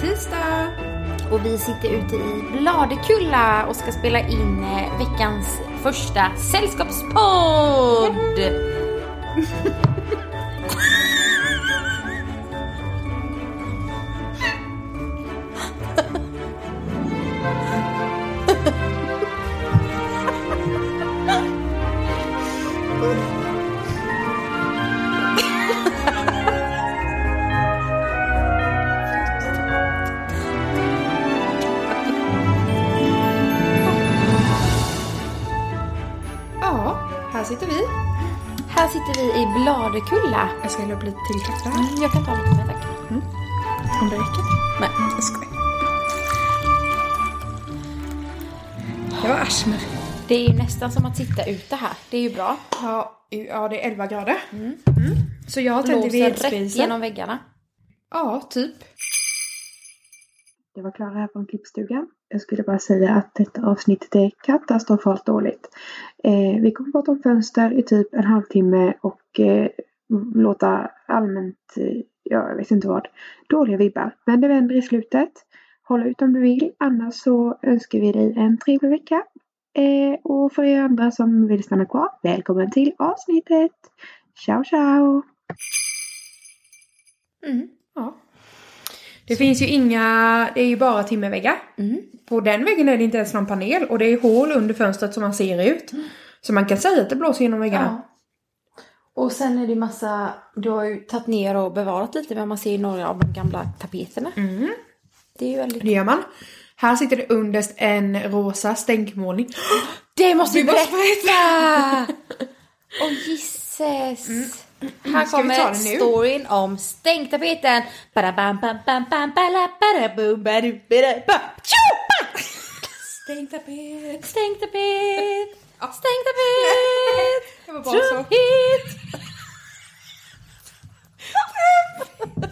tisdag. Och vi sitter ute i Bladekulla och ska spela in eh, veckans första sällskapspodd! ska hälla upp lite till kaffe här. Mm, jag kan ta lite mer tack. Om det räcker. Nej. Jag skojar. Det var Ashmer. Det är ju nästan som att sitta ute här. Det är ju bra. Ja, ja, det är 11 grader. Mm. Så jag har tänt i Blåser rätt vedspisen. genom väggarna. Ja, typ. Det var Klara här från Klippstugan. Jag skulle bara säga att detta avsnittet är katastrofalt dåligt. Eh, vi kommer prata om fönster i typ en halvtimme och eh, låta allmänt, eh, ja, jag vet inte vad, dåliga vibbar. Men det vänder i slutet. Håll ut om du vill. Annars så önskar vi dig en trevlig vecka. Eh, och för er andra som vill stanna kvar, välkommen till avsnittet. Ciao ciao! Mm, ja. Det finns ju inga, det är ju bara timmerväggar. Mm. På den väggen är det inte ens någon panel och det är hål under fönstret som man ser ut. Så man kan säga att det blåser genom väggarna. Ja. Och sen är det massa, du har ju tagit ner och bevarat lite men man ser ju några av de gamla tapeterna. Mm. Det är ju väldigt... Det gör man. Här sitter det underst en rosa stänkmålning. Det måste vi måste berätta! Åh jisses! Här Ska vi ta kommer storyn om badaba. Tjopa! Stänktapet. Var bara så. Trumpet!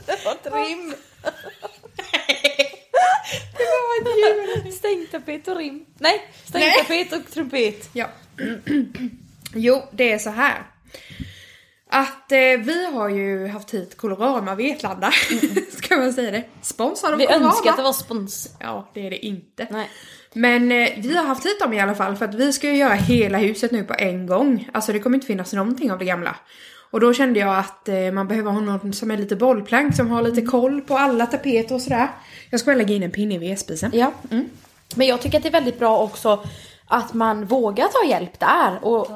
Det var ett rim. Det var ett ljud. Stängtapet och rim. Nej, stängtapet och trumpet. Ja. Jo, det är så här. Att eh, vi har ju haft hit Colorama Vetlanda. Ska man säga det? Sponsrad av Vi Colorama. önskar att det var spons. Ja, det är det inte. Nej. Men eh, vi har haft hit dem i alla fall för att vi ska ju göra hela huset nu på en gång. Alltså det kommer inte finnas någonting av det gamla. Och då kände jag att eh, man behöver ha någon som är lite bollplank, som har lite koll på alla tapeter och sådär. Jag ska bara lägga in en pinne i vedspisen. Ja. Mm. Men jag tycker att det är väldigt bra också att man vågar ta hjälp där. Och,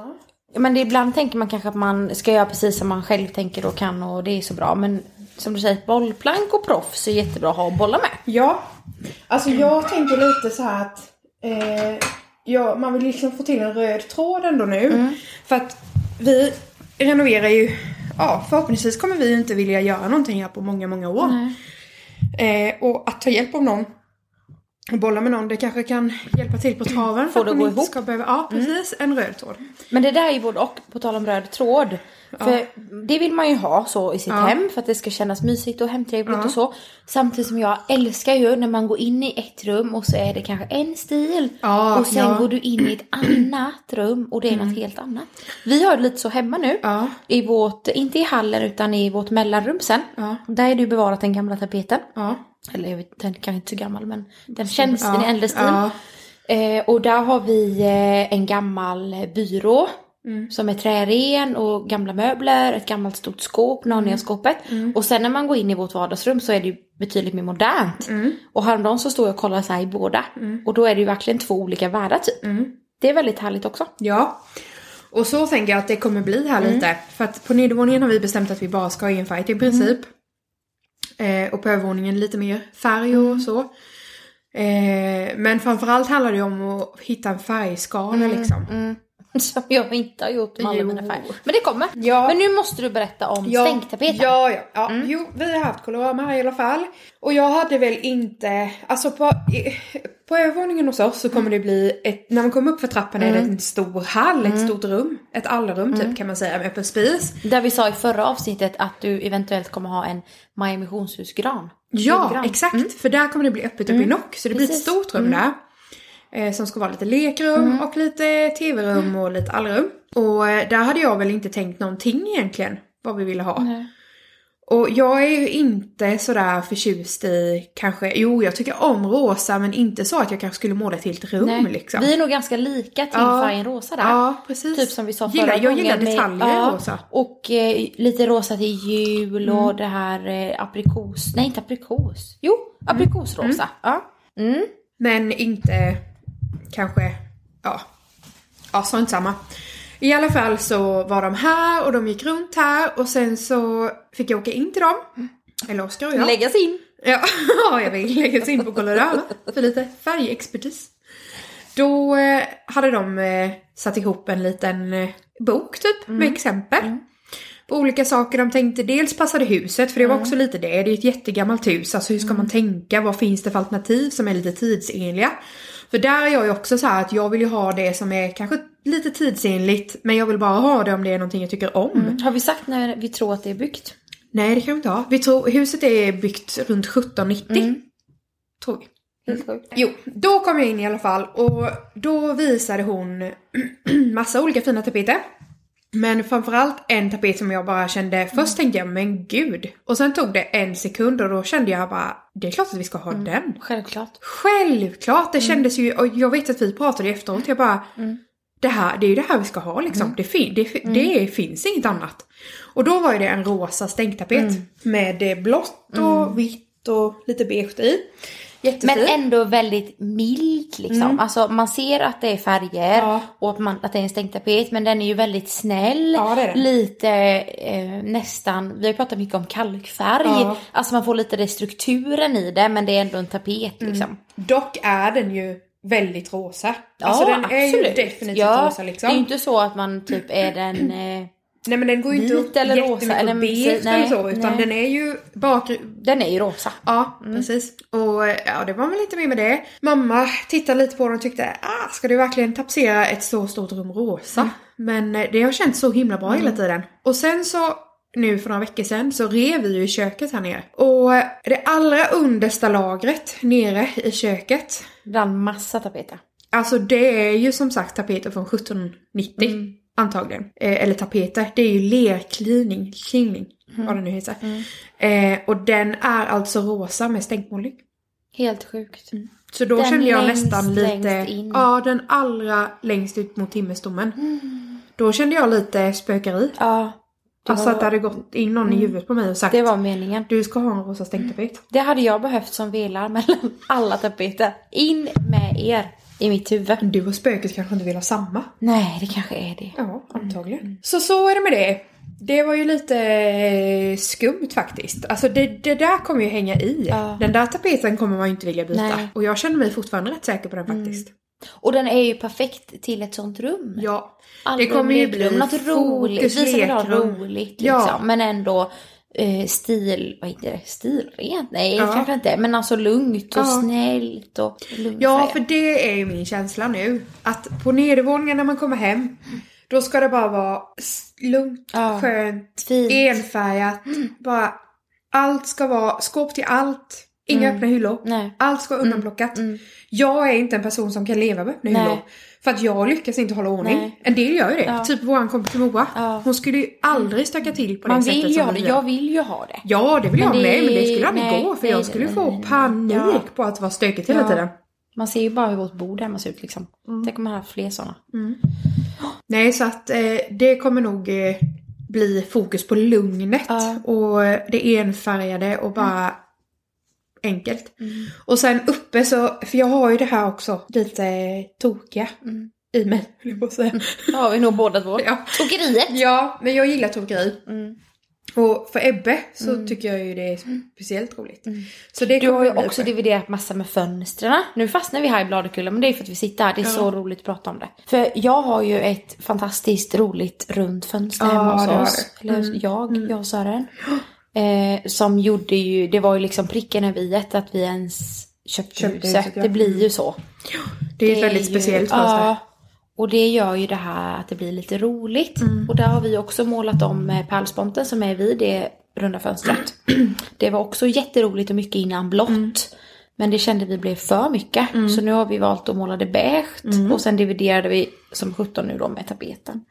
Men det, ibland tänker man kanske att man ska göra precis som man själv tänker och kan och det är så bra. Men som du säger, bollplank och proffs är jättebra att ha att bolla med. Ja, alltså jag tänker lite så här att eh, ja, man vill liksom få till en röd tråd ändå nu. För att vi renoverar ju, ja förhoppningsvis kommer vi inte vilja göra någonting här på många, många år. Eh, och att ta hjälp av någon och bolla med någon, det kanske kan hjälpa till på traven. Få det att gå ihop. Ska behöva, ja, precis. En röd tråd. Men det där är ju både och, på tal om röd tråd. För det vill man ju ha så i sitt Ja. hem för att det ska kännas mysigt och hemtrevligt Ja. och så. Samtidigt som jag älskar ju när man går in i ett rum och så är det kanske en stil. Ja, och sen ja. Mm. går du in i ett annat rum och det är något helt annat. Vi har det lite så hemma nu. Ja. I vårt, inte i hallen utan i vårt mellanrum sen. Ja. Där är det ju bevarat den gamla tapeten. Eller jag vet, den kanske inte är så gammal men den känns, Ja. den är äldre stil. Ja. Eh, och där har vi eh, en gammal byrå Mm. som är trären och gamla möbler, ett gammalt stort skåp, Narnia-skåpet. Mm. Och sen när man går in i vårt vardagsrum så är det ju betydligt mer modernt. Mm. Och häromdagen så står jag och kollar så i båda. Och då är det ju verkligen två olika världar typ. Mm. Det är väldigt härligt också. Ja. Och så tänker jag att det kommer bli här lite. För att på nedervåningen har vi bestämt att vi bara ska ha enfight i princip. Eh, och på övervåningen lite mer färg och så. Eh, men framförallt handlar det om att hitta en färgskala liksom. Mm. Som jag inte har gjort med alla Jo. mina färger. Men det kommer. Ja. Men nu måste du berätta om stängtapeten. Ja, ja. ja. Jo, vi har haft kolorama i alla fall. Och jag hade väl inte, alltså på, på övervåningen hos oss så kommer det bli ett, när man kommer upp för trappan är det en stor hall, ett stort rum. Ett allrum typ kan man säga med öppen spis. Där vi sa i förra avsnittet att du eventuellt kommer ha en Maja Missionshusgran. Ja, Julgran. exakt. För där kommer det bli öppet upp i nock. Så det blir ett Precis. stort rum där. Eh, som ska vara lite lekrum och lite tv-rum och lite allrum. Och eh, där hade jag väl inte tänkt någonting egentligen vad vi ville ha. Nej. Och jag är ju inte sådär förtjust i kanske, jo jag tycker om rosa men inte så att jag kanske skulle måla ett helt rum Nej. liksom. Vi är nog ganska lika till Ja. färgen rosa där. Ja, precis. Typ som vi sa Gillar- förra jag gången. gillar med- detaljer i ja, rosa. Och eh, lite rosa till jul Mm. och det här eh, aprikos. Nej inte aprikos. Jo, aprikosrosa. Ja. Mm. Men inte kanske, ja, ja sånt samma. I alla fall så var de här och de gick runt här och sen så fick jag åka in till dem. Eller Oskar och jag. Läggas in. Ja, jag vill lägga sig in på Colorado för lite färgexpertis. Då eh, hade de eh, satt ihop en liten eh, bok typ med exempel. På olika saker de tänkte. Dels passade huset, för det var också lite det. Det är ett jättegammalt hus. Alltså hur ska man tänka? Vad finns det för alternativ som är lite tidsenliga? För där är jag ju också så här att jag vill ju ha det som är kanske lite tidsenligt. Men jag vill bara ha det om det är någonting jag tycker om. Har vi sagt när vi tror att det är byggt? Nej det kan vi inte ha. Vi tror, huset är byggt runt 1790. Tror vi. Helt sjukt. Jo, då kom jag in i alla fall och då visade hon massa olika fina tapeter. Men framförallt en tapet som jag bara kände, först tänkte jag men gud. Och sen tog det en sekund och då kände jag bara, det är klart att vi ska ha den. Självklart. Självklart! Det kändes ju, och jag vet att vi pratade efteråt, jag bara det, här, det är ju det här vi ska ha liksom. Det, fin, det, fi- det finns inget annat. Och då var ju det en rosa stänktapet med blått och vitt och lite beige i. Jättefin. Men ändå väldigt mild liksom. Alltså man ser att det är färger Ja. och att, man, att det är en stängt tapet men den är ju väldigt snäll. Ja, det den. Lite eh, nästan, vi har pratat mycket om kalkfärg. Ja. Alltså man får lite det strukturen i det men det är ändå en tapet Mm. liksom. Dock är den ju väldigt rosa. Ja, alltså den är ju absolut. definitivt rosa liksom. Det är ju inte så att man typ är den... Eh, Nej men den går ju inte upp eller rosa, eller beige eller så utan nej. den är ju bakgrund... den är ju rosa. Ja, Mm. precis. Och ja, det var väl lite mer med det. Mamma tittade lite på den och tyckte, ah, ska du verkligen tapetsera ett så stort rum rosa? Mm. Men eh, det har känts så himla bra hela tiden. Och sen så, nu för några veckor sedan, så rev vi ju i köket här nere. Och eh, det allra understa lagret nere i köket, Bland massa tapeter. alltså det är ju som sagt tapeter från 1790. Mm. Antagligen. Eh, eller tapeter. Det är ju lerklining, klingning, Mm. vad det nu heter. Eh, och den är alltså rosa med stänkmålning. Helt sjukt. Så då Den kände jag längst, nästan lite, in. ja den allra längst ut mot himmelsdomen. Då kände jag lite spökeri. Ja. Alltså var, att det hade gått in någon i huvudet på mig och sagt det var meningen. du ska ha en rosa stänktapet. Det hade jag behövt som velar mellan alla tapeter. In med er i mitt huvud. Du och spöket kanske inte vill ha samma. Nej, det kanske är det. Ja, antagligen. Så så är det med det. Det var ju lite eh, skumt faktiskt. Alltså det, det där kommer ju hänga i. Ja. Den där tapeten kommer man ju inte vilja byta. Nej. Och jag känner mig fortfarande rätt säker på den faktiskt. Och den är ju perfekt till ett sånt rum. Ja. Album, det kommer ju bli något roligt. Vi som vill ha roligt liksom. Ja. Men ändå eh, stil, vad heter det? Stilrent? Nej, Ja. kanske inte. Men alltså lugnt och Ja. snällt och lugnt. Ja, för det är ju min känsla nu. Att på nedervåningen när man kommer hem, då ska det bara vara lugnt, Ja. skönt, Fint. enfärgat. Bara, allt ska vara skåp till allt. Inga öppna hyllor. Nej. Allt ska vara undanplockat. Jag är inte en person som kan leva med öppna Nej. hyllor. För att jag lyckas inte hålla ordning. Nej. En del gör ju det. Ja. Typ våran kompis Moa. Ja. Hon skulle ju aldrig stöka till på det Man sättet vill ju som det. gör. Jag vill ju ha det. Ja, det vill Men jag det- med. Men det skulle aldrig gå. För nej, jag skulle nej, få nej, panik Ja. på att vara stökigt hela tiden. Man ser ju bara hur vårt bord hemma ser ut liksom. Tänk om man hade fler sådana. Nej, så att eh, det kommer nog eh, bli fokus på lugnet Ja. och eh, det enfärgade och bara enkelt. Och sen uppe så, för jag har ju det här också lite tokiga i mig, höll jag på att säga. Det har vi nog båda två. Ja. Tokeriet. ja, men jag gillar tokeri. Mm. Och för Ebbe så tycker jag ju det är speciellt roligt. Så det Du har ju också uppe. dividerat massa med fönstren. Nu fastnar vi här i Bladekulla men det är för att vi sitter här. Det är så roligt att prata om det. För jag har ju ett fantastiskt roligt runt fönster Ja, hemma hos oss. du. Mm. Eller jag, jag och Sören. Eh, som gjorde ju, det var ju liksom pricken över i att vi ens köpte, Köpte huset. huset, ja. Det blir ju så. Det är ett Det väldigt ju- speciellt fönster. Ja, och det gör ju det här att det blir lite roligt. Mm. Och där har vi också målat om eh, pärlsponten som är vid det runda fönstret. Det var också jätteroligt och mycket innan blått. Mm. Men det kände vi blev för mycket. Så nu har vi valt att måla det beige. Och sen dividerade vi som 17 nu då med tapeten.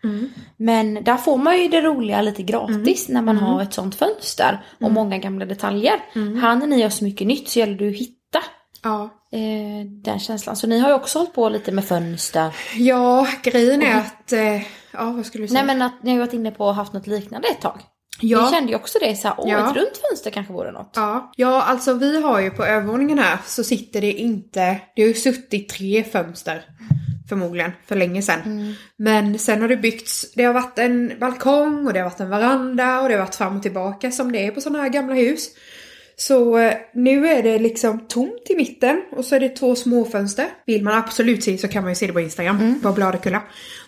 Men där får man ju det roliga lite gratis när man har ett sånt fönster. Och många gamla detaljer. Här när ni gör så mycket nytt så gäller det att hitta Ja. eh, den känslan. Så ni har ju också hållit på lite med fönster. Ja, grejen är att... Eh, ja, vad skulle du säga? Nej men att ni har varit inne på och haft något liknande ett tag. Ja. Vi kände ju också det så här, åh Ja. ett runt fönster kanske vore något. Ja. ja, alltså vi har ju på övervåningen här så sitter det inte... Det har ju suttit tre fönster. Förmodligen, för länge sedan. Men sen har det byggts... Det har varit en balkong och det har varit en veranda och det har varit fram och tillbaka som det är på sådana här gamla hus. Så eh, nu är det liksom tomt i mitten och så är det två små fönster. Vill man absolut se så kan man ju se det på Instagram, på Bladekulla.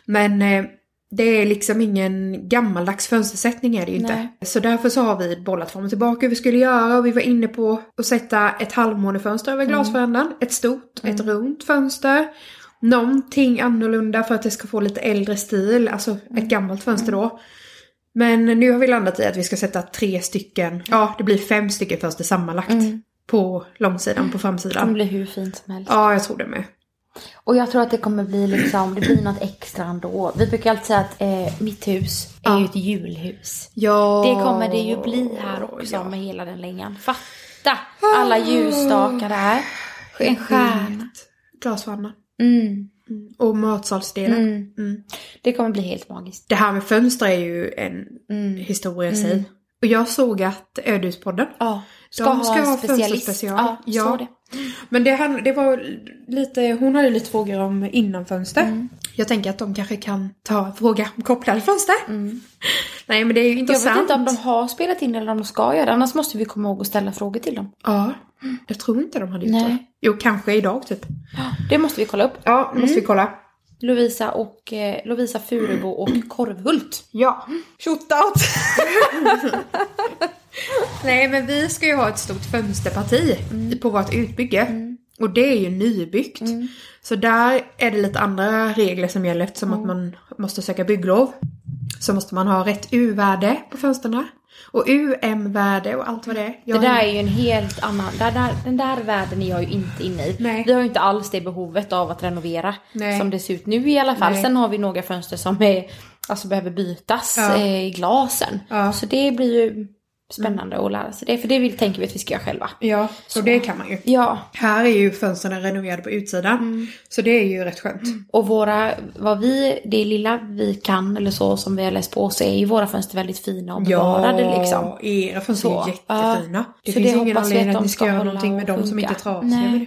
Men eh, det är liksom ingen gammaldags fönstersättning är det ju inte. Nej. Så därför så har vi bollat fram och tillbaka hur vi skulle göra och vi var inne på att sätta ett halvmånefönster över glasverandan. Ett stort, ett runt fönster. Någonting annorlunda för att det ska få lite äldre stil, alltså ett gammalt fönster då. Men nu har vi landat i att vi ska sätta tre stycken, ja det blir fem stycken fönster sammanlagt. På långsidan, på Det kommer framsidan. bli hur fint som helst. Ja, jag tror det med. Och jag tror att det kommer bli liksom, det blir något extra ändå. Vi brukar alltid säga att eh, mitt hus är ju ett julhus. Ja. Det kommer det ju bli här också med hela den längan. Fatta alla ljusstakar där. En stjärna. Glasvanna. Mm. Och matsalsdelen. Mm. Mm. Det kommer bli helt magiskt. Det här med fönster är ju en Mm. historia i sig. Och jag såg att Ödhuspodden, Ja, ska De ha ska en ha specialist. fönsterspecial. Ja, Ja. det. men det, hand- det var lite, hon hade lite frågor om innanfönster. Mm. Jag tänker att de kanske kan ta en fråga om kopplade fönster. Nej men det är ju Jag intressant. vet inte om de har spelat in eller om de ska göra det. Annars måste vi komma ihåg att ställa frågor till dem. Ja, jag tror inte de hade gjort Nej. det. Jo, kanske idag typ. Det måste vi kolla upp. Ja, det måste vi kolla. Lovisa och eh, Lovisa Furubo och Korvhult. Ja. Shootout! Nej men vi ska ju ha ett stort fönsterparti på vårt utbygge. Och det är ju nybyggt. Så där är det lite andra regler som gäller eftersom att man måste söka bygglov. Så måste man ha rätt U-värde på fönstren. Och UM-värde och allt vad det är. Jag Det där är ju en helt annan, där, där, den där världen är jag ju inte inne i. Nej. Vi har ju inte alls det behovet av att renovera Nej. som det ser ut nu i alla fall. Nej. Sen har vi några fönster som är, alltså behöver bytas Ja. eh, i glasen. Ja. Så det blir ju spännande att lära sig det. För det vill, tänker vi att vi ska göra själva. Ja, så det kan man ju. Ja, Här är ju fönstren renoverade på utsidan. Så det är ju rätt skönt. och våra, vad vi, det lilla vi kan eller så som vi har läst på så är ju våra fönster väldigt fina och bevarade liksom. era fönster är Så, jättefina. det så finns det ingen anledning att ni ska göra någonting med och dem som inte är trasiga. Det.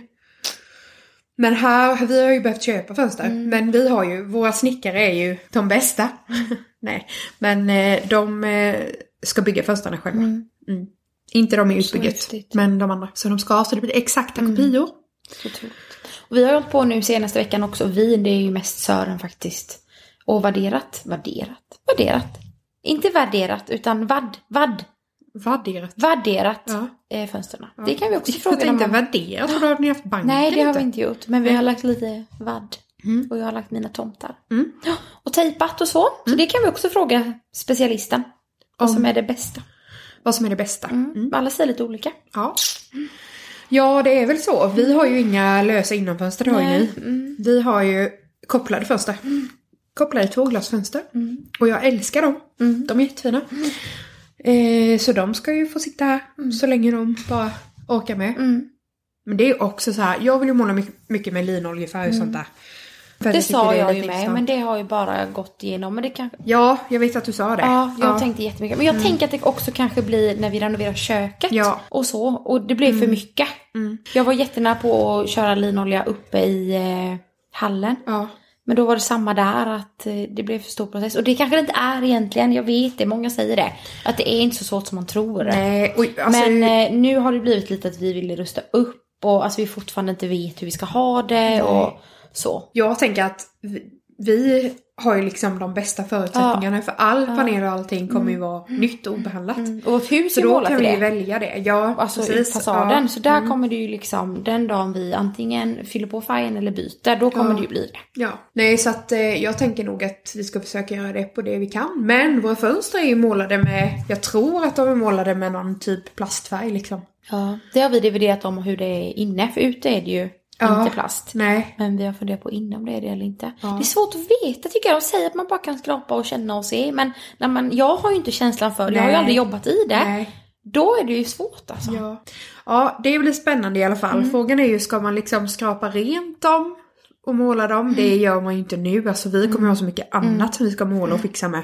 Men här, vi har ju behövt köpa fönster. Mm. Men vi har ju, våra snickare är ju de bästa. Nej, men eh, de eh, ska bygga fönstren själva. Mm. Inte de i utbygget, men de andra. Så de ska, så det blir exakta Mm. kopior. Vi har hållit på nu senaste veckan också. Vi, det är ju mest Sören faktiskt. Och värderat, värderat, värderat. Inte värderat utan vadd, vadd, Vadderat. värderat Ja. eh, fönstren. Det kan vi också fråga Jag tänkte dem om. värderat, för då hade ni haft banken Nej, det har vi inte gjort. Men vi har lagt lite vadd. Och jag har lagt mina tomtar. Ja, och tejpat och så. Så det kan vi också fråga specialisten. Vad som är det bästa. Vad som är det bästa. Mm. Alla säger lite olika. Ja. Ja, det är väl så. Vi har ju inga lösa innanfönster, det har ju ni. Vi har ju kopplade fönster. Kopplade tvåglasfönster. Och jag älskar dem. De är jättefina. Eh, så de ska ju få sitta här så länge de bara orkar med. Men det är också så här, jag vill ju måla mycket, mycket med linoljefärg och sånt där. Det sa jag ju med, men det har ju bara gått igenom. Men det kanske... Ja, jag vet att du sa det. Ja, jag tänkte jättemycket. Men jag tänker att det också kanske blir när vi renoverar köket Ja. och så. Och det blev för mycket. Jag var jättenära på att köra linolja uppe i eh, hallen. Ja. Men då var det samma där, att eh, det blev för stor process. Och det kanske det inte är egentligen, jag vet det, många säger det. Att det är inte så svårt som man tror. Nej, och, alltså, Men eh, nu har det blivit lite att vi vill rusta upp och alltså vi fortfarande inte vet hur vi ska ha det och så. Jag tänker att vi, vi har ju liksom de bästa förutsättningarna för all panel och allting kommer ju vara nytt och obehandlat. Mm. Och vårt hus Så är då målat kan vi det. välja det. Ja, Alltså precis. fasaden. Ja. Mm. Så där kommer det ju liksom, den dagen vi antingen fyller på färgen eller byter, då kommer Ja. det ju bli det. Ja, nej så att eh, jag tänker nog att vi ska försöka göra det på det vi kan. Men våra fönster är ju målade med, jag tror att de är målade med någon typ plastfärg liksom. Ja. Det har vi dividerat om hur det är inne, för ute är det ju Ja. inte plast. Nej. Men vi har funderat på inne om det är det eller inte. Ja. Det är svårt att veta tycker jag. De säger att man bara kan skrapa och känna och se. Men när man, jag har ju inte känslan för det. Jag har ju aldrig jobbat i det. Nej. Då är det ju svårt alltså. Ja. ja, det blir spännande i alla fall. Mm. Frågan är ju, ska man liksom skrapa rent dem och måla dem? Det Mm. gör man ju inte nu. Alltså vi kommer ha så mycket annat som vi ska måla och fixa med.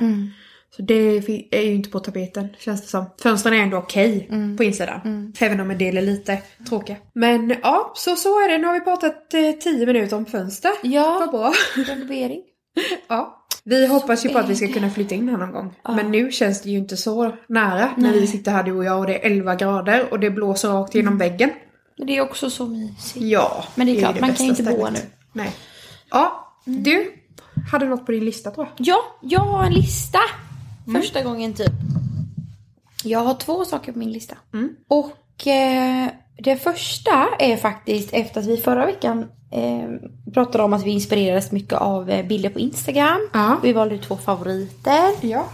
Mm. Så det är ju inte på tapeten känns det som. Fönstren är ändå okej Mm. på insidan. Även om en del är lite tråkiga. Men ja, så så är det. Nu har vi pratat eh, 10 minuter om fönster. Vad Ja, bra. renovering. Ja. Vi hoppas ju på att vi är ska det. kunna flytta in här någon gång. Ja. Men nu känns det ju inte så nära när Nej. vi sitter här du och jag och det är 11 grader och det blåser rakt genom väggen. Men det är också så mysigt. Ja. Men det är ju klart, man kan inte bo stället. nu. Nej. Ja, du hade något på din lista tror jag. Ja, jag har en lista. Mm. Första gången typ. Jag har två saker på min lista. Mm. Och eh, det första är faktiskt efter att vi förra veckan eh, pratade om att vi inspirerades mycket av eh, bilder på Instagram. Ja. Vi valde två favoriter. Ja.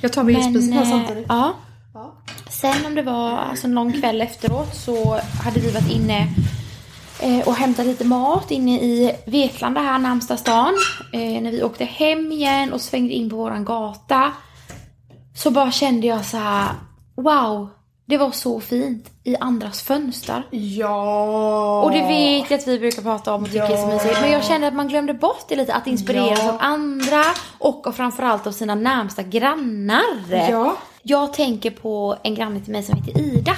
Jag tar min spis här eh, samtidigt. ja. Ja. Sen om det var alltså någon kväll efteråt så hade vi varit inne eh, och hämtat lite mat inne i Vetlanda här närmsta stan. Eh, när vi åkte hem igen och svängde in på våran gata. Så bara kände jag så här: wow, det var så fint i andras fönster. Ja. Och det vet jag att vi brukar prata om och tycker är så Ja. mysigt. Men jag kände att man glömde bort det lite. Att inspireras Ja. av andra och av framförallt av sina närmsta grannar. Ja. Jag tänker på en granne till mig som heter Ida.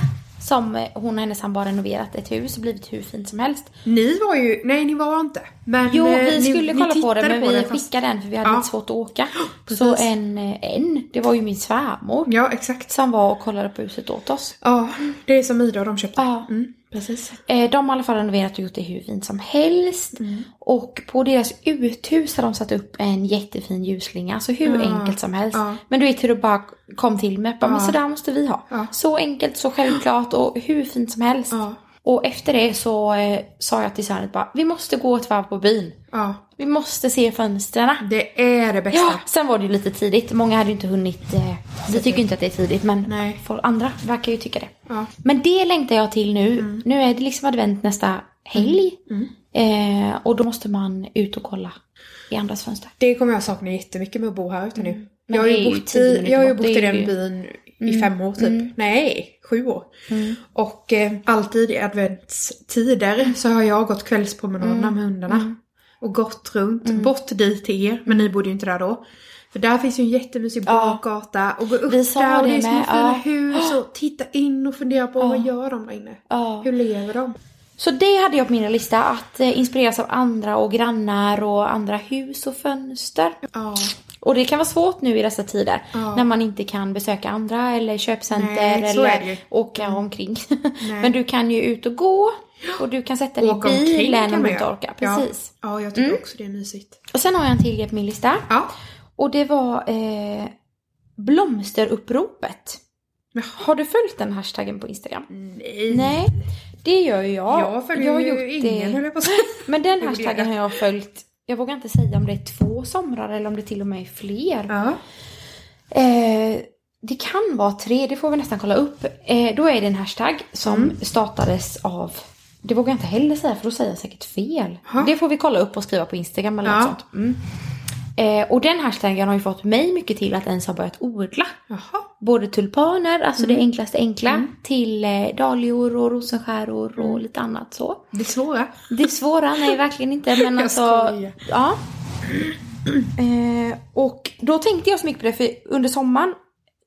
Som eh, hon och hennes sambo har renoverat ett hus och blivit hur fint som helst. Ni var ju, nej ni var inte. Men Jo, eh, vi skulle ni kolla på det men vi fast- skickade den för vi hade Ja. lite svårt att åka. precis. Så en, eh, en, det var ju min svärmor. Ja, exakt. Som var och kollade på huset åt oss. Ja, det är som Ida och de köpte. Ja. Mm, precis. Eh, De har i alla fall renoverat och gjort det hur fint som helst. Mm. Och på deras uthus har de satt upp en jättefin ljusslinga. Alltså hur Ja. enkelt som helst. Ja. Men du vet hur det bara kom till mig. Bara, Men Ja. så där måste vi ha. Så enkelt, så självklart och hur fint som helst. Och efter det så eh, sa jag till Särnet bara, vi måste gå ett varv på byn. Ja, Vi måste se fönstren. det är det bästa. Ja, sen var det ju lite tidigt. Många hade ju inte hunnit. Eh, vi tycker inte att det är tidigt men Nej. folk, andra verkar ju tycka det. Ja. Men det längtar jag till nu. Mm. Nu är det liksom advent nästa helg. Eh, och då måste man ut och kolla i andras fönster. Det kommer jag sakna jättemycket med att bo här ute nu. Mm. Men Jag har ju bott i, minuter jag har ju bort. bott Det i är den ju- Mm. i fem år typ. Nej, sju år. Och eh, alltid i adventstider så har jag gått kvällspromenaderna Mm. med hundarna. Och gått runt, bort dit till er, men ni bodde ju inte där då. För där finns ju en jättemysig Ja. bakgata och gå upp Vi där och det är små fina ja. hus och titta in och fundera på vad gör de där inne? Ja. Hur lever de? Så det hade jag på min lista. Att eh, inspireras av andra och grannar och andra hus och fönster. Ja. Och det kan vara svårt nu i dessa tider. Ja. När man inte kan besöka andra eller köpcenter Nej, det eller åka omkring. Men du kan ju ut och gå. Och du kan sätta dig i bilen om du inte orkar. Precis. Ja, ja jag tycker också det är mysigt. Och sen har jag en till grej på min lista. Ja. Och det var eh, blomsteruppropet. Har du följt den hashtaggen på Instagram? Nej. Nej, det gör ju jag. Jag följer har ju gjort ingen höll jag på att säga. Men den det hashtaggen jag. har jag följt. Jag vågar inte säga om det är två somrar eller om det till och med är fler. Ja. Eh, det kan vara tre, det får vi nästan kolla upp. Eh, då är det en hashtag som Mm. startades av, det vågar jag inte heller säga för då säger jag säkert fel. Ha. Det får vi kolla upp och skriva på Instagram eller Ja. något sånt. Mm. Eh, och den hashtaggen har ju fått mig mycket till att ens ha börjat odla. Jaha. Både tulpaner, alltså Mm. det enklaste enkla, till eh, dahlior och rosenskäror och lite annat så. Det svåra. Det är svåra, nej verkligen inte. Men Jag alltså, ja. Eh, och då tänkte jag så mycket på det, för under sommaren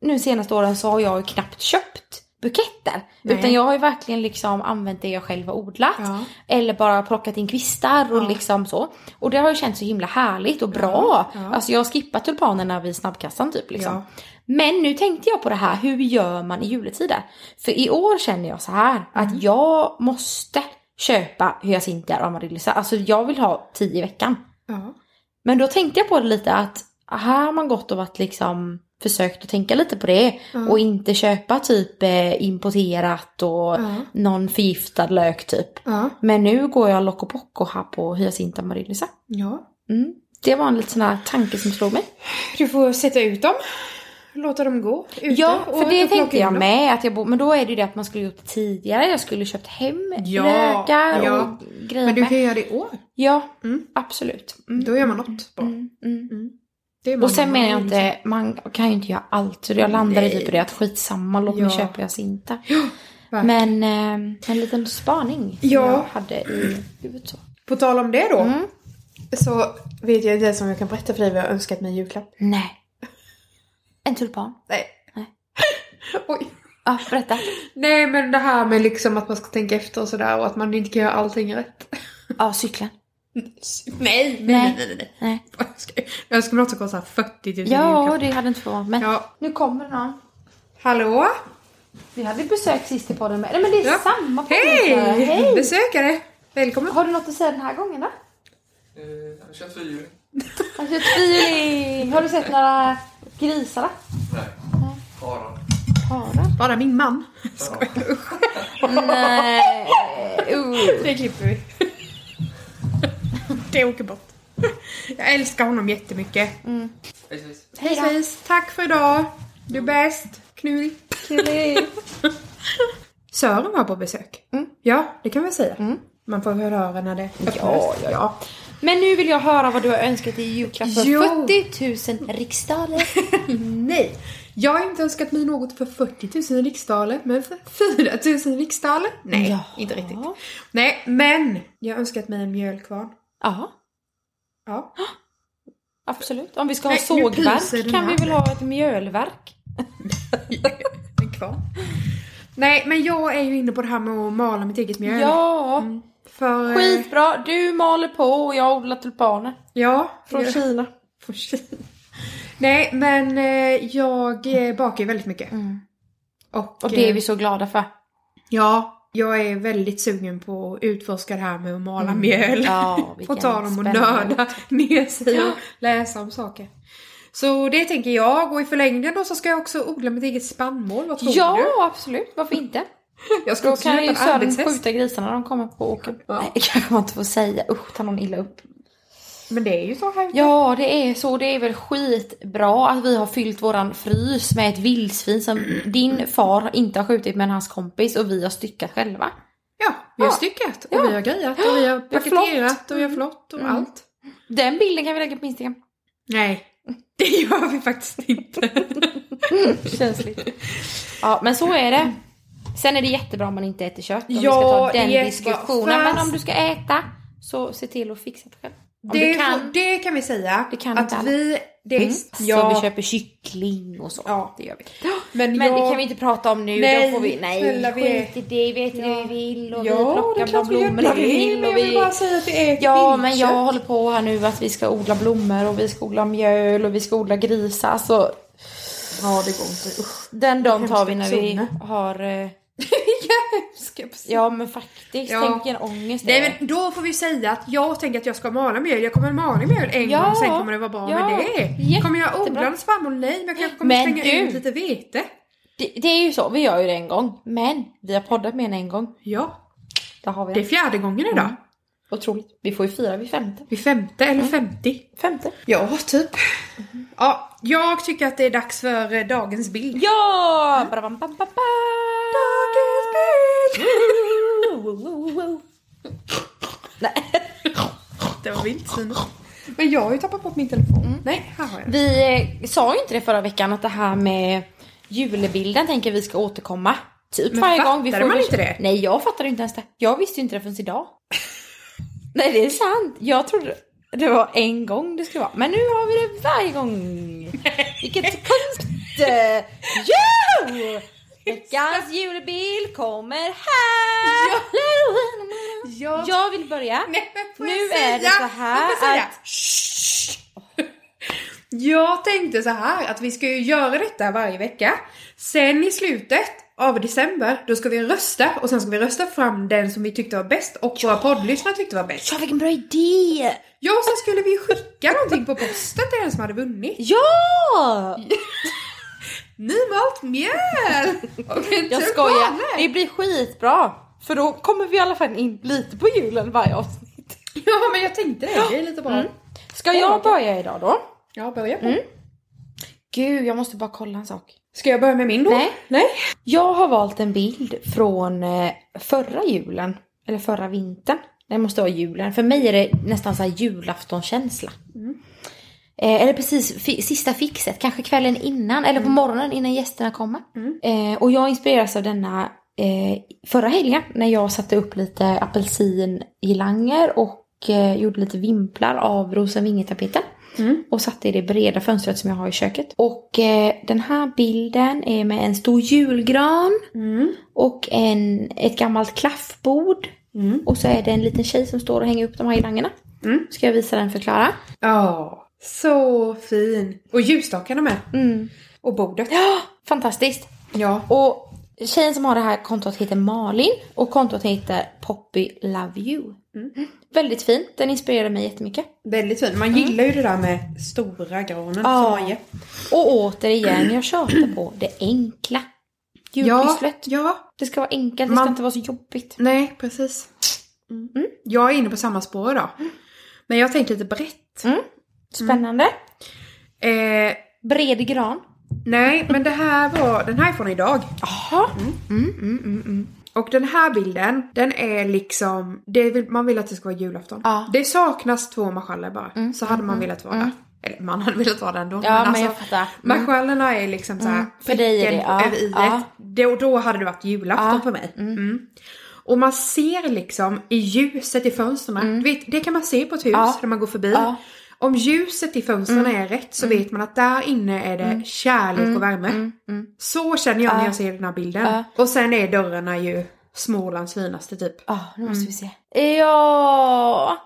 nu senaste åren så har jag ju knappt köpt buketter. Nej. Utan jag har ju verkligen liksom använt det jag själv har odlat. Ja. Eller bara plockat in kvistar och Ja. liksom så. Och det har ju känts så himla härligt och bra. Ja. Alltså jag har skippat tulpanerna vid snabbkassan typ liksom. Men nu tänkte jag på det här, hur gör man i juletider? För i år känner jag så här Mm. att jag måste köpa hyacinter och amaryllisar. Alltså jag vill ha tio i veckan. Men då tänkte jag på det lite att här har man gått och varit liksom försökt att tänka lite på det och inte köpa typ eh, importerat och Ja. någon förgiftad lök typ. Ja. Men nu går jag loco poco här på hyacinta marinnisa. ja. Mm. Det var en liten sån här tanke som slog mig. Du får sätta ut dem. Låta dem gå ute. Ja, för det tänkte jag dem. med. Att jag bo- men då är det ju det att man skulle gjort det tidigare. Jag skulle köpt hem Ja, lökar ja. och grejer Men du med. kan göra det i år. Ja, Mm. absolut. Mm. Då gör man något bra. Och sen menar jag inte, man kan ju inte göra allt. Så jag landade Nej. typ på det att skitsamma, låt mig Ja. köpa hyacinta. Verkligen. Men eh, en liten spaning som Ja. jag hade i huvudet så. På tal om det då. Mm. Så vet jag det som jag kan berätta för dig vad jag har önskat mig i julklapp. Nej. En tulpan. Nej. Nej. Oj. Ja, berätta. Nej men det här med liksom att man ska tänka efter och sådär och att man inte kan göra allting rätt. Ja, cykeln. Nej, nej, Nej. nej, nej, nej. Nej. Jag något som kostar 40 000 Ja, det hade inte förvånat mig. Ja. Nu kommer någon. Hallå? Vi hade besök sist i podden med. Nej men det är Ja. samma Hej! poddlyssnare. Hej! Besökare! Välkommen! Har du något att säga den här gången då? Eh, Jag har kört fyrhjuling. Har du sett feeling? Har du sett några grisar då? Nej. Harar. Harar? Bara min man. Nej. Uh. Det klipper vi. Det åker bort. Jag älskar honom jättemycket. Hej hej. Hej. Tack för idag. Du är bäst. Knull. Sören var på besök. Mm. Ja, det kan vi säga. Man får höra när det öppnas. Ja, ja, ja. Men nu vill jag höra vad du har önskat i julklapp för Jo. 40 000 riksdaler. Nej, jag har inte önskat mig något för 40 000 riksdaler, men för 4 000 riksdaler? Nej, Jaha. inte riktigt. Nej, men jag har önskat mig en mjölkvarn. Ja, Ja. absolut. Om vi ska ha Nej, sågverk kan vi väl ha ett mjölverk? Nej, men jag är ju inne på det här med att mala mitt eget mjöl. Ja, För, eh, skitbra. Du maler på och jag odlar tulpaner. Ja. Från jag- Kina. från Kina. Nej, men eh, jag bakar ju väldigt mycket. Och, Och det är eh, vi så glada för. Ja, jag är väldigt sugen på att utforska det här med att mala mjöl. Ja, På tal om att nörda ner sig och läsa om saker. Så det tänker jag. Och i förlängningen då så ska jag också odla mitt eget spannmål. Vad tror Ja, du? absolut. Varför inte? Jag ska Då också kan ju en Sören skjuta grisarna när de kommer på åkern. Ja. Nej, det kanske man inte får säga. Usch, tar någon illa upp. Men det är ju så här. Ja, det är så. Det är väl skitbra att vi har fyllt våran frys med ett vildsvin som din far inte har skjutit men hans kompis och vi har styckat själva. Ja, vi har Ja. styckat och Ja. vi har grejat och vi har Vi paketerat och vi har flott och Mm. allt. Den bilden kan vi lägga på Instagram. Nej, det gör vi faktiskt inte. Känsligt. Ja, men så är det. Sen är det jättebra om man inte äter kött. Om vi Ja, ska ta den jättebra. diskussionen. Men om du ska äta så se till att fixa det själv. Det, kan. det kan vi säga. Det kan att vi... Det, Mm. ja, Så vi köper kyckling och så. Ja. det gör vi. men, Men jag, det kan vi inte prata om nu. Nej, då får vi, nej, snälla, vi är- skit i det. Vi äter det vi vill och Ja, vi det är plockar vi gör blommorna vi det, vill. Och jag vill vi... bara säga att vi äter Ja, men jag håller på här nu att vi ska odla blommor och vi ska odla mjöl och vi ska odla grisar. Så Ja, det går inte. Usch. den dagen tar vi när vi har... precis- Ja men faktiskt, Ja. tänk en ångest Nej men då får vi säga att jag tänker att jag ska mala mjöl. Jag kommer mala mjöl en Ja. gång, sen kommer det vara bra Ja. med det. Kommer jag Jättebra. odla en spannmål? Nej, men jag kanske kommer Men slänga du- ut lite vete. Det, det är ju så, vi gör ju det en gång. Men vi har poddat med en en gång. Ja, Där har vi det det. är fjärde gången idag. Mm. Otroligt. Vi får ju fira vid femte. Vid femte eller Mm. femtio. Femte. Ja, typ. Ja, jag tycker att det är dags för eh, dagens bild. Ja! Badabam, bam, bam, bam. Nej. Det var vildsvinet. Men jag har ju tappat bort min telefon. Nej, här har jag. Vi eh, sa ju inte det förra veckan att det här med julbilden tänker vi ska återkomma. Typ Men varje gång. Vi fattade får man väl- inte det? Nej, jag fattade inte ens det. Jag visste ju inte det förrän idag. Nej, det är sant. Jag trodde det var en gång det skulle vara. Men nu har vi det varje gång. Vilket konst! Jo! Veckans julbild kommer här! Jag, Jag vill börja. Nej, men Nu jag är det så här att-. Jag tänkte så här att vi ska ju göra detta varje vecka. Sen i slutet av december, då ska vi rösta och sen ska vi rösta fram den som vi tyckte var bäst och våra poddlyssnare tyckte var bäst. Ja, vilken bra idé! Ja, och sen skulle vi skicka någonting på posten till den som hade vunnit. Ja! Nymalt mjöl! Och en Jag skojar. Det blir skitbra. För då kommer vi i alla fall in lite på julen varje avsnitt. Ja, men jag tänkte det. Det är lite bra. Ska jag börja idag då? Ja, börja på. Gud, jag måste bara kolla en sak. Ska jag börja med min då? Nej. Nej. Jag har valt en bild från eh, förra julen. Eller förra vintern. Det måste vara julen. För mig är det nästan så här julaftonkänsla. Eh, eller precis fi- sista fixet, kanske kvällen innan eller på morgonen innan gästerna kommer. Eh, och jag inspireras av denna eh, förra helgen när jag satte upp lite apelsingilanger och eh, gjorde lite vimplar av rosenvingetapeten. Och satte i det breda fönstret som jag har i köket. Och eh, den här bilden är med en stor julgran och en, ett gammalt klaffbord. Och så är det en liten tjej som står och hänger upp de här girlangerna. Ska jag visa den för Klara? Ja, så fin. Och ljusstakarna med. Och bordet. Ja, fantastiskt! Ja. Och tjejen som har det här kontot heter Malin och kontot heter Poppy Love You. Väldigt fint, den inspirerar mig jättemycket. Väldigt fin. Man gillar ju det där med stora granen ger. Och återigen, jag tjatar på det enkla. Ja, ja. Det ska vara enkelt, det Man- ska inte vara så jobbigt. Nej, precis. Mm. Jag är inne på samma spår idag. Men jag har tänkt lite brett. Spännande. Eh, Bred gran. nej, men det här var, den här är från idag. Jaha. Och den här bilden, den är liksom, vill, man vill att det ska vara julafton. Ja. Det saknas två marschaller bara. så hade man velat vara där. Eller man hade velat vara där ändå. Ja, men jag fattar. Mm. Marschallerna är liksom såhär För dig är det, ja. över i Ja. Då, då hade det varit julafton för mig. Mm. Och man ser liksom i ljuset i fönstren, du vet, det kan man se på ett hus Mm. Ja. när man går förbi. Ja. Mm. Om ljuset i fönstren är rätt så vet man att där inne är det kärlek och värme. Så känner jag när jag ser den här bilden. Mm. Och sen är dörrarna ju Smålands finaste typ. Ja, nu måste vi se. Ja!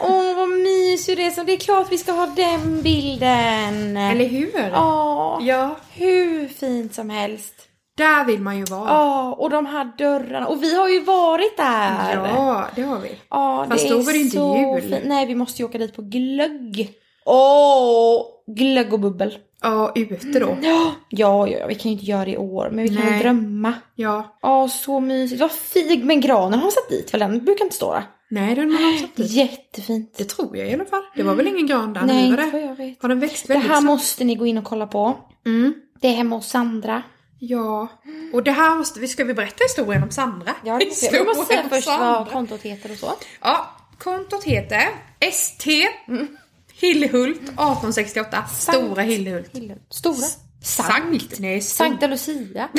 Åh, vad mysigt det är. Det är klart vi ska ha den bilden. Eller hur? Ja, Ja, hur fint som helst. Där vill man ju vara. Ja, och de här dörrarna. Och vi har ju varit där. Ja, det har vi. Ja, Fast det då var det inte jul. Fint. Nej, vi måste ju åka dit på glögg. Åh, glögg och bubbel. Ja, ute då. Ja, ja, ja, vi kan ju inte göra det i år, men vi kan Nej. väl drömma. Ja. Ja, så mysigt. Vad fig, men granen har satt dit väl? Den brukar inte stå där. Nej, den har satt dit. Jättefint. Det tror jag i alla fall. Det var väl ingen gran där Nej, inte vad det? jag vet. Har den växt Det väldigt här snabbt? måste ni gå in och kolla på. Mm. Det är hemma hos Sandra. Ja. Och det här måste vi, ska vi berätta historien om Sandra? Ja, det jag. Vi måste säga först vad Sandra. kontot heter och så. Ja, kontot heter ST Hillhult 1868. Stora Hillhult. Stora. Sankt. Nej, stor. Sankta Lucia.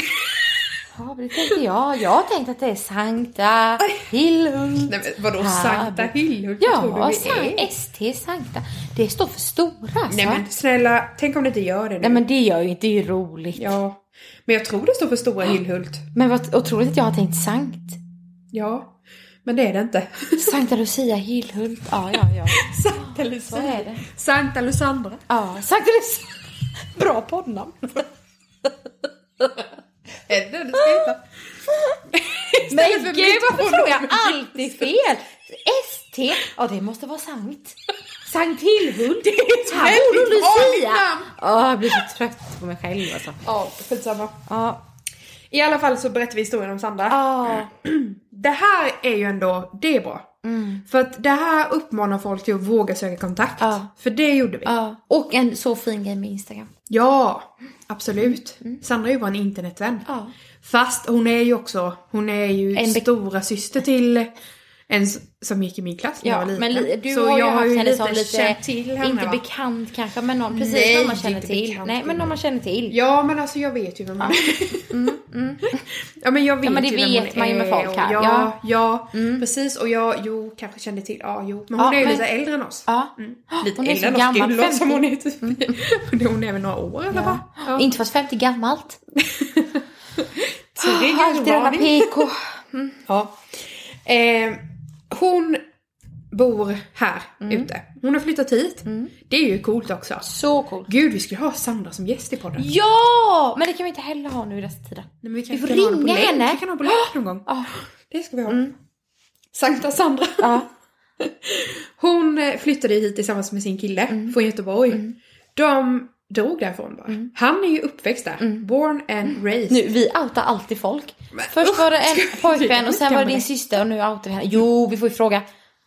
Ja, det tänkte jag. Jag har tänkt att det är Sankta Hillhult. Nej, men vadå. Sankta Hillhult? Vad tror Ja, du Sankt, är? ST Sankta. Det står för stora. Nej men snälla, tänk om det inte gör det nu. Nej men det gör ju inte, det är ju roligt. Ja. Men jag tror det står för Stora Hillhult. Men vad otroligt att jag har tänkt Sankt. Ja. Men det är det inte. Sankta Lucia Hillhult. Ja, ja, ja. Sankta Så Lucia. är det. Sankta Lusandra. Ja, Sankta Lucia. Bra poddnamn. Det du ska heta? Men gud varför tror jag alltid fel? ST? Ja det måste vara Sankt. Sankt Hillhult. Det är Här bor väldigt vanligt namn. Ja, jag blir så trött på mig själv alltså. Ja, skitsamma. Ja. I alla fall så berättar vi historien om Sandra. Ja. Det här är ju ändå, det är bra. För att det här uppmanar folk till att våga söka kontakt. Ja. För det gjorde vi. ja. Och en så fin grej med Instagram. Ja, absolut. Sandra är ju bara en internetvän. Ja. Fast hon är ju också, hon är ju En stora syster till en som gick i min klass när jag Ja, var liten. men du Så har ju jag haft henne som lite, känt till henne inte va? bekant kanske, men någon, precis Nej, någon man känner till. bekant. Nej, men någon man känner till. Ja men alltså jag vet ju vem hon är. Ja men jag vet Ja, men det ju vet man ju är med folk här. Ja, Ja. ja, precis. Och jag, jo, kanske kände till, ja jo. Men hon Ja, är ju men- lite äldre än oss. Ja. Lite Hon är så äldre än oss, låter som 50. hon är typ, hon är väl några år eller va? Ja. Inte fast 50 gammalt. Triggervarning. Alltid denna PK. Ja. Hon bor här ute. Hon har flyttat hit. Det är ju coolt också. Så coolt. Gud, vi skulle ha Sandra som gäst i podden. Ja! Men det kan vi inte heller ha nu i dessa tider. Nej, men vi, Vi får kan ha henne ringa. Vi kan ha på länk någon gång. Ja. Det ska vi ha. Sankta Sandra. Ja. Hon eh, flyttade hit tillsammans med sin kille från Göteborg. De drog därifrån bara. Han är ju uppväxt där. Born and raised. Nu, vi outar alltid folk. Först usch, var det en pojkvän och sen var det din syster och nu outar vi henne. Jo, vi får ju fråga.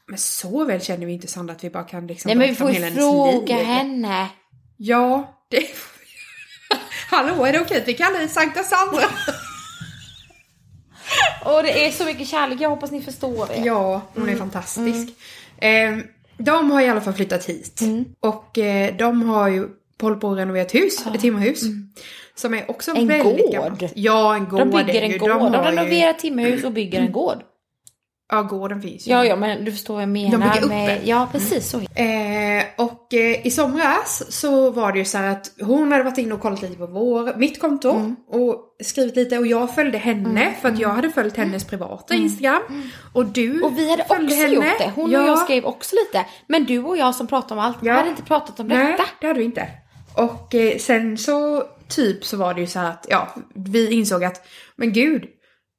Men så väl känner vi inte Sandra att vi bara kan liksom Nej men vi får ju fråga henne. Ja, det Hallå, är det okej att vi kallar dig Sankta Sandra? Och det är så mycket kärlek, jag hoppas ni förstår det. ja, hon är fantastisk. Eh, de har i alla fall flyttat hit. Och eh, de har ju hållit på att renovera ett hus, ett timmerhus. Som är också En väldigt gård. gammalt. Ja, en gård De bygger en ju. gård, de, ju- renoverar timmerhus och bygger en gård. Ja, gården finns ju. Ja, ja, men du förstår vad jag menar. bygger upp med. Ja, precis så. Eh, och eh, i somras så var det ju så här att hon hade varit inne och kollat lite på vår, mitt konto Mm. och skrivit lite och jag följde henne för att jag hade följt hennes privata Instagram. Och du Mm. Och vi hade också följde henne. gjort det. Hon ja. och jag skrev också lite. Men du och jag som pratade om allt, Ja. hade inte pratat om Nej, detta. det hade vi inte. Och eh, sen så typ så var det ju så här att ja, vi insåg att men gud,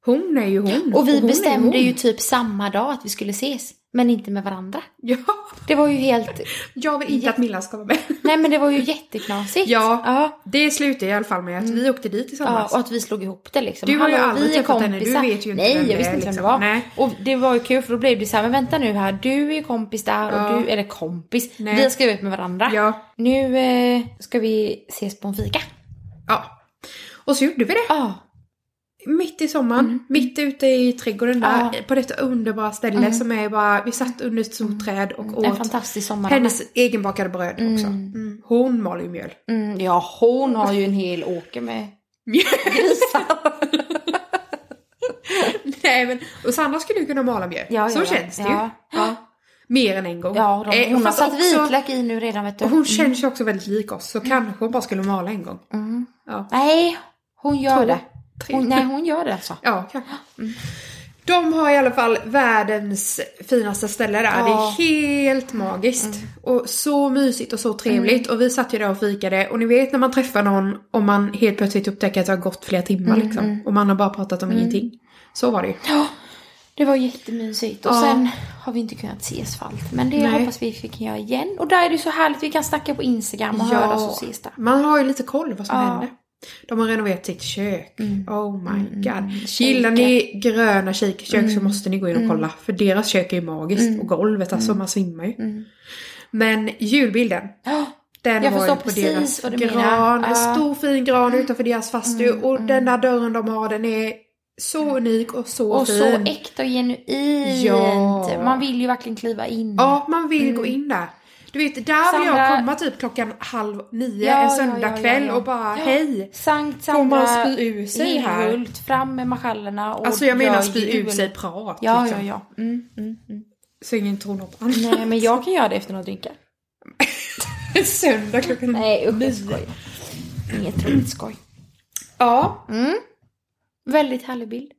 hon är ju hon. Och vi hon är bestämde hon. ju typ samma dag att vi skulle ses. Men inte med varandra. Ja, Det var ju helt... jag vill inte att Milla ska vara med. Nej men det var ju jätteknasigt. Ja, Ja, det slutade i alla fall med att vi åkte dit ja tillsammans. och att vi slog ihop det liksom. Du har ju aldrig träffat henne, du vet ju inte Nej, vem det jag visste inte vem det liksom. var. Nej. Och det var ju kul för då blev det så här, men vänta nu här, du är ju kompis där Ja. och du, eller kompis, Nej. vi har skrivit med varandra. Ja. Nu eh, ska vi ses på en fika. Ja. Och så gjorde vi det. Ja. Mitt i sommaren, mitt ute i trädgården där, Mm. Ja. på detta underbara ställe som är bara, vi satt under ett stort träd och En åt fantastisk sommar. hennes egenbakade bröd också. Mm. Hon maler ju mjöl. Mm, ja, hon har ju en hel åker med grisar. Nej men, och Sandra skulle ju kunna mala mjöl. Ja, så ja, känns det ju. Mer än en gång. Ja, de, Eh, hon har satt också- vitlök i nu redan vet du. Och hon känns ju också väldigt lik oss, så kanske hon bara skulle mala en gång. Mm. Ja. Nej, hon gör Två, det. Hon, nej, hon gör det alltså. Ja, kanske. De har i alla fall världens finaste ställe där. Ja. Det är helt magiskt. Och så mysigt och så trevligt. Och vi satt ju där och fikade. Och ni vet när man träffar någon och man helt plötsligt upptäcker att det har gått flera timmar liksom. Och man har bara pratat om ingenting. Så var det ju. Ja, det var jättemysigt. Och Ja. sen har vi inte kunnat ses för allt. Men det Nej. hoppas vi fick göra igen. Och där är det så härligt, vi kan snacka på Instagram och höras och ses där. Man har ju lite koll vad som Ja. händer. De har renoverat sitt kök. Oh my god. Shaker. Gillar ni gröna shakerkök så måste ni gå in och kolla. För deras kök är ju magiskt. Och golvet, alltså man svimmar ju. Men julbilden. Den Jag var ju på deras gran. En. Mm, stor fin gran utanför deras fastu. och den där dörren de har den är så unik och så och fin. så äkta och genuint. Ja. Man vill ju verkligen kliva in. Ja, man vill gå in där. Du vet, där vill jag komma typ klockan halv nio Ja, en söndagkväll ja, ja. och bara hej. Sankt Sandra spy ur sig här? Hirhult, fram med marschallerna och Alltså jag menar spy jul. ut sig prat. Ja, liksom. ja, ja. Mm, mm, mm. Så ingen tror något annat. Nej, men jag kan göra det efter några drinkar. Söndag klockan Nej, usch, skojar. Inget roligt skoj. Ja, Mm. Väldigt härlig bild.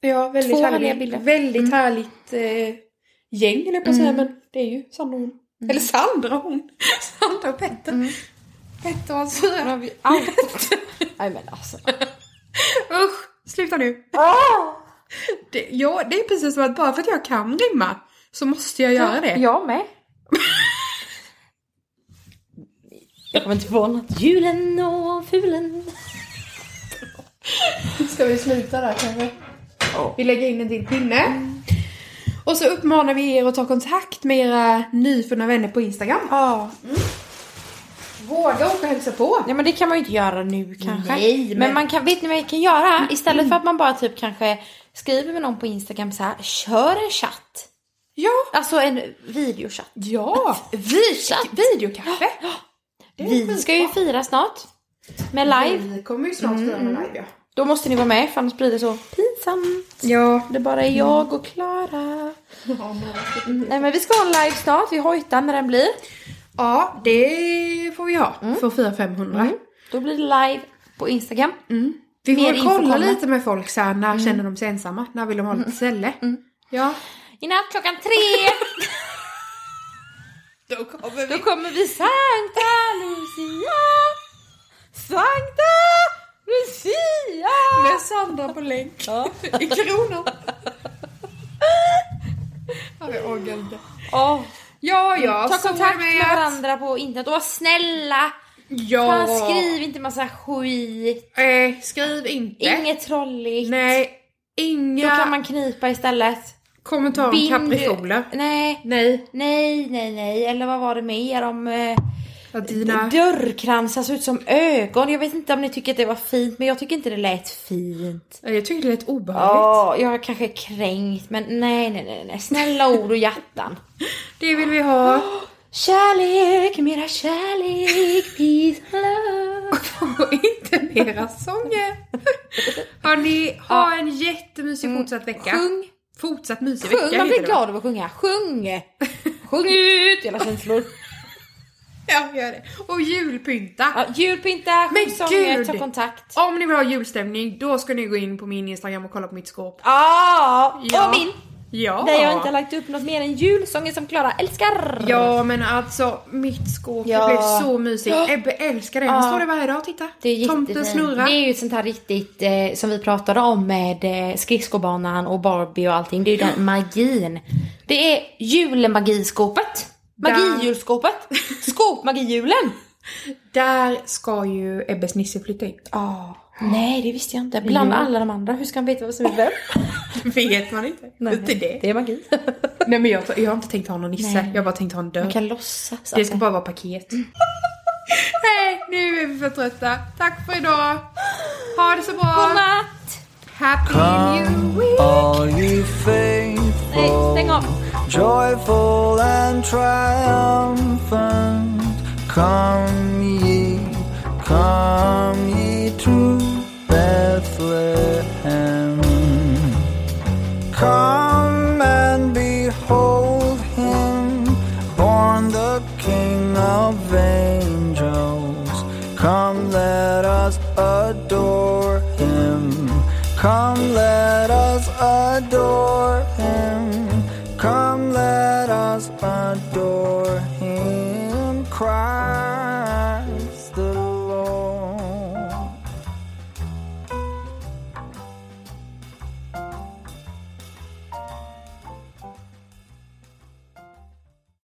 ja väldigt Två härliga härligt. bilder. Mm. Väldigt härligt eh, gäng eller på att säga men det är ju Sandra och hon. Mm. Eller Sandra hon. Sandra och Petter. Petter och hans fyra. har vi allt. Nej men alltså. Usch, sluta nu. Det, ja, det är precis som att bara för att jag kan rimma så måste jag göra det. Jag med. Jag kommer inte på något. Julen och fulen. Ska vi sluta där kanske? Vi lägger in en till pinne. Och så uppmanar vi er att ta kontakt med era nyfunna vänner på Instagram. Ja. Våga åka och hälsa på. Nej men det kan man ju inte göra nu kanske. Nej, men... men- man kan, vet ni vad jag kan göra? Istället för att man bara typ kanske skriver med någon på Instagram så här, kör en chatt. Ja, Alltså en videochatt. ja. Vi, videokaffe. Är Vi ska ju fira snart. Med live. Vi kommer ju snart fira med live ja. Då måste ni vara med för annars blir det så pinsamt. Ja. Det bara är jag och Klara. Mm, Nej men vi ska ha en live snart, vi hojtar när den blir. Ja, det får vi ha. För att fira 500. Då blir det live på Instagram. Vi får kolla lite med folk så här, när känner de sig ensamma? När vill de ha lite ställe? Ja. I natt klockan tre! Då kommer Då vi. kommer vi Sankta Lucia! Sankta Lucia! Med Sandra på länk. Ja. I kronor. Ja, jag inte. Åh, Ja, ja. ta så är kontakt med att- varandra på internet och var snälla! Ja. Fan, skriv inte massa skit. Eh, skriv inte. Inget trolligt. Nej. Då Inga kan man knipa istället. kommentarer om kaprifoler. Nej, Nej. nej, nej, nej. Eller vad var det mer om eh, Att dina... dörrkransar ser ut som ögon? Jag vet inte om ni tycker att det var fint, men jag tycker inte det lät fint. Jag tyckte det lät obehagligt. Ja, jag är kanske kränkt, men nej, nej, nej, nej. Snälla ord och hjärtan. Det vill vi ha. Kärlek, mera kärlek, peace and love. Och inte mera sånger. Hörni, ha en jättemysig fortsatt vecka. Sjung, Fortsatt mysig sjung. vecka Man blir glad av att sjunga. Sjung! Sjung ut era känslor. Ja, gör det. Och julpynta. Ja, julpynta, Men sjung sånger, gud! ta kontakt. Om ni vill ha julstämning, då ska ni gå in på min Instagram och kolla på mitt skåp. Ja, Ja. och min. Ja. Där jag inte har lagt upp något mer än julsånger som Klara älskar. Ja men alltså mitt skåp Ja. det blev så mysigt. Ebbe älskar det. Han Ja. står där varje dag titta. Det är Tomten snurrar. Det är ju ett sånt här riktigt, eh, som vi pratade om med eh, skridskobanan och Barbie och allting. Det är ju den magin. Det är julemagiskåpet. Magijulskåpet. Skåpmagihjulen. Där ska ju Ebbes Nisse flytta in. Ja. Nej, det visste jag inte. Bland Jo. alla de andra. Hur ska han veta vad som är vem? Vet man inte. Nej, Inte det. det är magi. Nej men jag, jag har inte tänkt ha någon Nisse. Nej. Jag har bara tänkt ha en dörr. Man kan låtsas. Det ska bara vara paket. Nej, nu är vi för trötta. Tack för idag. Ha det så bra. Godnatt! Happy New Week. All ye Nej, faithful, stäng av. joyful and triumphant, come ye, come ye to Bethlehem. Come and behold him, born the King of angels. Come, let us adore him. Come, let us adore